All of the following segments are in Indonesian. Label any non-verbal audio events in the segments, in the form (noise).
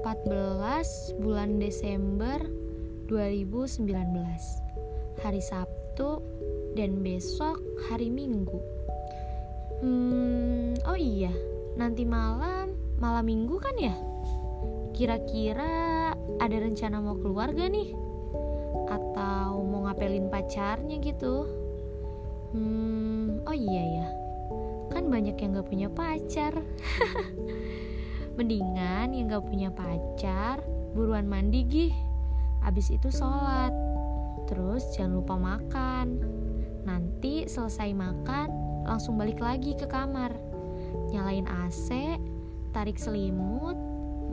14 bulan Desember 2019 Hari Sabtu dan besok hari Minggu Hmm, oh iya, nanti malam, malam minggu kan ya? Kira-kira ada rencana mau keluar gak nih? Atau mau ngapelin pacarnya gitu? Hmm, oh iya ya, kan banyak yang gak punya pacar (laughs) Mendingan yang gak punya pacar, buruan mandi gih Abis itu sholat Terus jangan lupa makan Nanti selesai makan langsung balik lagi ke kamar. Nyalain AC, tarik selimut,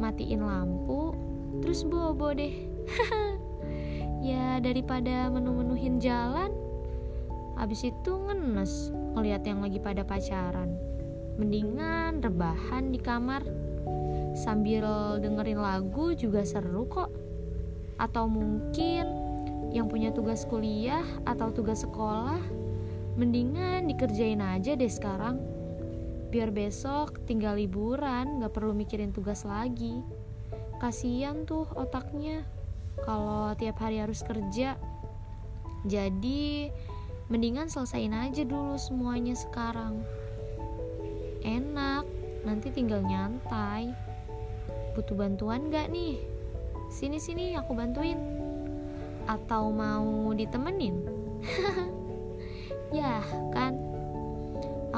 matiin lampu, terus bobo deh. (laughs) ya daripada menu-menuhin jalan, abis itu ngenes ngeliat yang lagi pada pacaran. Mendingan rebahan di kamar sambil dengerin lagu juga seru kok. Atau mungkin yang punya tugas kuliah atau tugas sekolah Mendingan dikerjain aja deh sekarang. Biar besok tinggal liburan, gak perlu mikirin tugas lagi. Kasian tuh otaknya kalau tiap hari harus kerja. Jadi, mendingan selesaiin aja dulu semuanya sekarang. Enak, nanti tinggal nyantai. Butuh bantuan gak nih? Sini-sini aku bantuin. Atau mau ditemenin? (laughs) Ya kan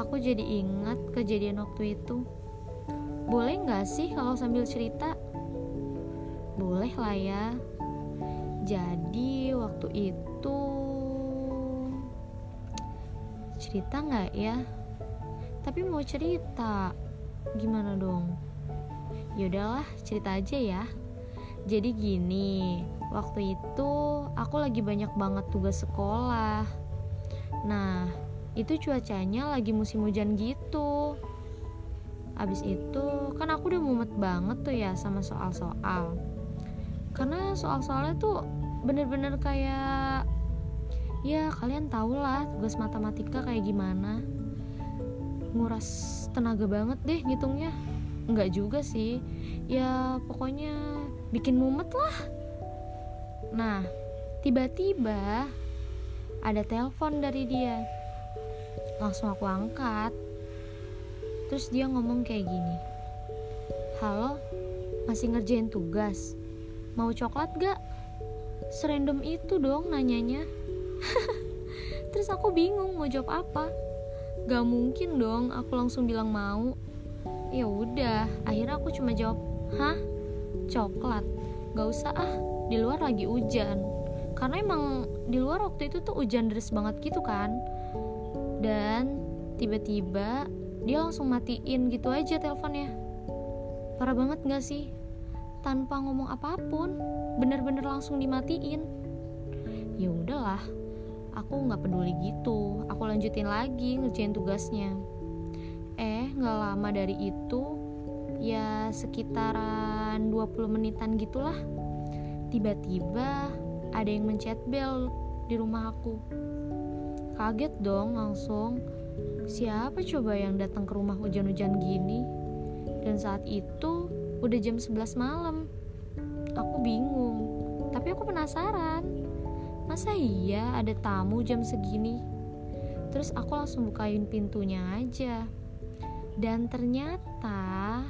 Aku jadi ingat kejadian waktu itu Boleh gak sih kalau sambil cerita? Boleh lah ya Jadi waktu itu Cerita gak ya? Tapi mau cerita Gimana dong? Yaudahlah cerita aja ya Jadi gini Waktu itu aku lagi banyak banget tugas sekolah Nah, itu cuacanya lagi musim hujan gitu. Abis itu kan aku udah mumet banget tuh ya sama soal-soal. Karena soal-soalnya tuh bener-bener kayak ya kalian tau lah tugas matematika kayak gimana. Nguras tenaga banget deh ngitungnya. Enggak juga sih. Ya pokoknya bikin mumet lah. Nah, tiba-tiba ada telepon dari dia. Langsung aku angkat. Terus dia ngomong kayak gini. Halo masih ngerjain tugas? Mau coklat gak serandom itu dong nanyanya. (laughs) Terus aku bingung mau jawab apa. Gak mungkin dong aku langsung bilang mau ya udah akhirnya aku cuma jawab hah? Coklat? Gak usah ah. Di luar lagi hujan. Karena emang di luar waktu itu tuh hujan deras banget gitu kan. Dan tiba-tiba dia langsung matiin gitu aja teleponnya. Parah banget gak sih? Tanpa ngomong apa pun bener-bener langsung dimatiin. Ya udahlah aku nggak peduli gitu. Aku lanjutin lagi ngerjain tugasnya eh nggak lama dari itu ya sekitaran 20 menitan gitulah tiba-tiba ada yang mencet bel di rumah aku. Kaget dong langsung. Siapa coba yang datang ke rumah hujan-hujan gini? Dan saat itu udah jam 11 malam. Aku bingung, tapi aku penasaran. Masa iya ada tamu jam segini? Terus aku langsung bukain pintunya aja. Dan ternyata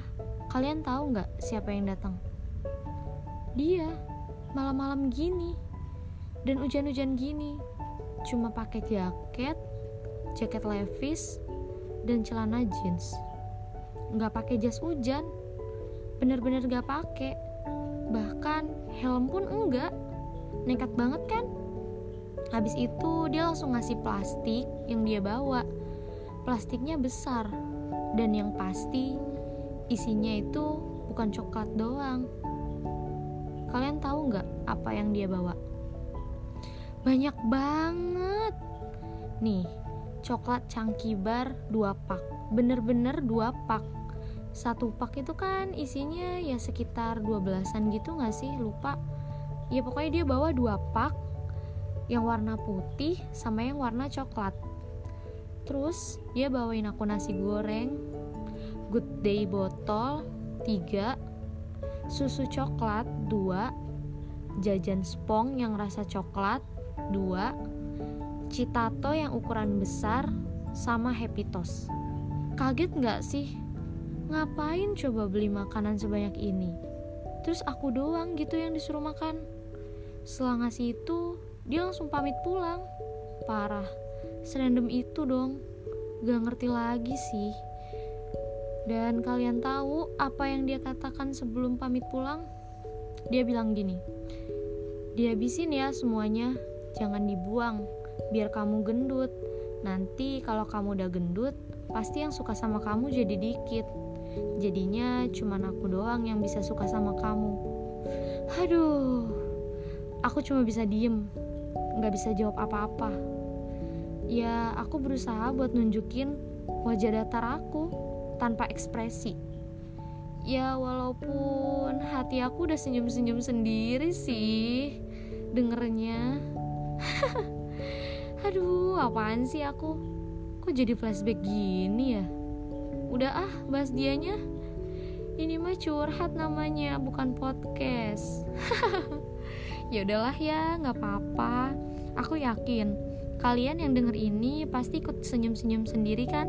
kalian tahu nggak siapa yang datang? Dia malam-malam gini. Dan hujan-hujan gini. Cuma pakai jaket jaket levis dan celana jeans. Nggak pakai jas hujan. Bener-bener gak pakai. Bahkan helm pun enggak nekat banget kan? Habis itu dia langsung ngasih plastik yang dia bawa. Plastiknya besar dan yang pasti isinya itu bukan coklat doang. Kalian tahu nggak apa yang dia bawa? Banyak banget. Nih coklat cangki bar dua pak. Bener-bener dua pak. Satu pak itu kan isinya ya sekitar 12an gitu gak sih? Lupa. Ya pokoknya dia bawa dua pak. Yang warna putih sama yang warna coklat terus dia bawain aku nasi goreng good day botol tiga susu coklat 2 jajan spong yang rasa coklat 2 citato yang ukuran besar sama happy toast. Kaget nggak sih? Ngapain coba beli makanan sebanyak ini? Terus aku doang gitu yang disuruh makan. Setelah ngasih itu dia langsung pamit pulang. Parah serandom itu dong gak ngerti lagi sih dan kalian tahu apa yang dia katakan sebelum pamit pulang? Dia bilang gini, dihabisin ya semuanya, jangan dibuang, biar kamu gendut. Nanti kalau kamu udah gendut, pasti yang suka sama kamu jadi dikit. Jadinya cuma aku doang yang bisa suka sama kamu. Aduh, aku cuma bisa diem, nggak bisa jawab apa-apa. Ya, aku berusaha buat nunjukin wajah datar aku tanpa ekspresi. Ya walaupun hati aku udah senyum-senyum sendiri sih dengernya. (laughs) Aduh, apaan sih aku? Kok jadi flashback gini ya? Udah ah, bahas dianya. Ini mah curhat namanya, bukan podcast. (laughs) ya udahlah ya, nggak apa-apa. Aku yakin kalian yang denger ini pasti ikut senyum-senyum sendiri kan?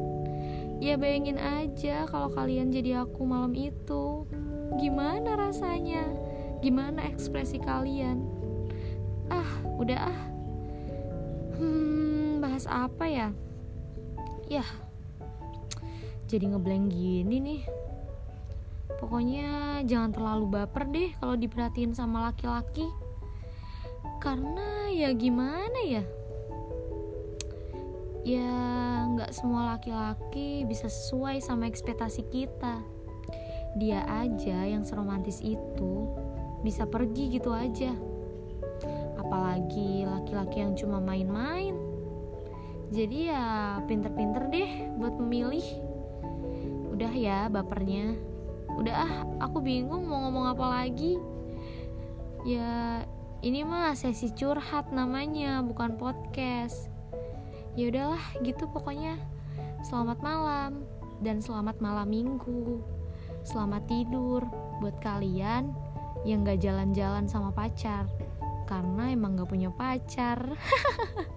Ya bayangin aja kalau kalian jadi aku malam itu. Gimana rasanya? Gimana ekspresi kalian? Ah, udah ah. Hmm, bahas apa ya? Ya, jadi ngeblank gini nih. Pokoknya jangan terlalu baper deh kalau diperhatiin sama laki-laki. Karena ya gimana ya? Ya nggak semua laki-laki bisa sesuai sama ekspektasi kita. Dia aja yang seromantis itu bisa pergi gitu aja. Apalagi laki-laki yang cuma main-main. Jadi ya pinter-pinter deh buat memilih. Udah ya bapernya. Udah ah aku bingung mau ngomong apa lagi. Ya ini mah sesi curhat namanya bukan podcast ya udahlah gitu pokoknya. Selamat malam dan selamat malam minggu. Selamat tidur. Buat kalian yang gak jalan-jalan sama pacar karena emang gak punya pacar (laughs)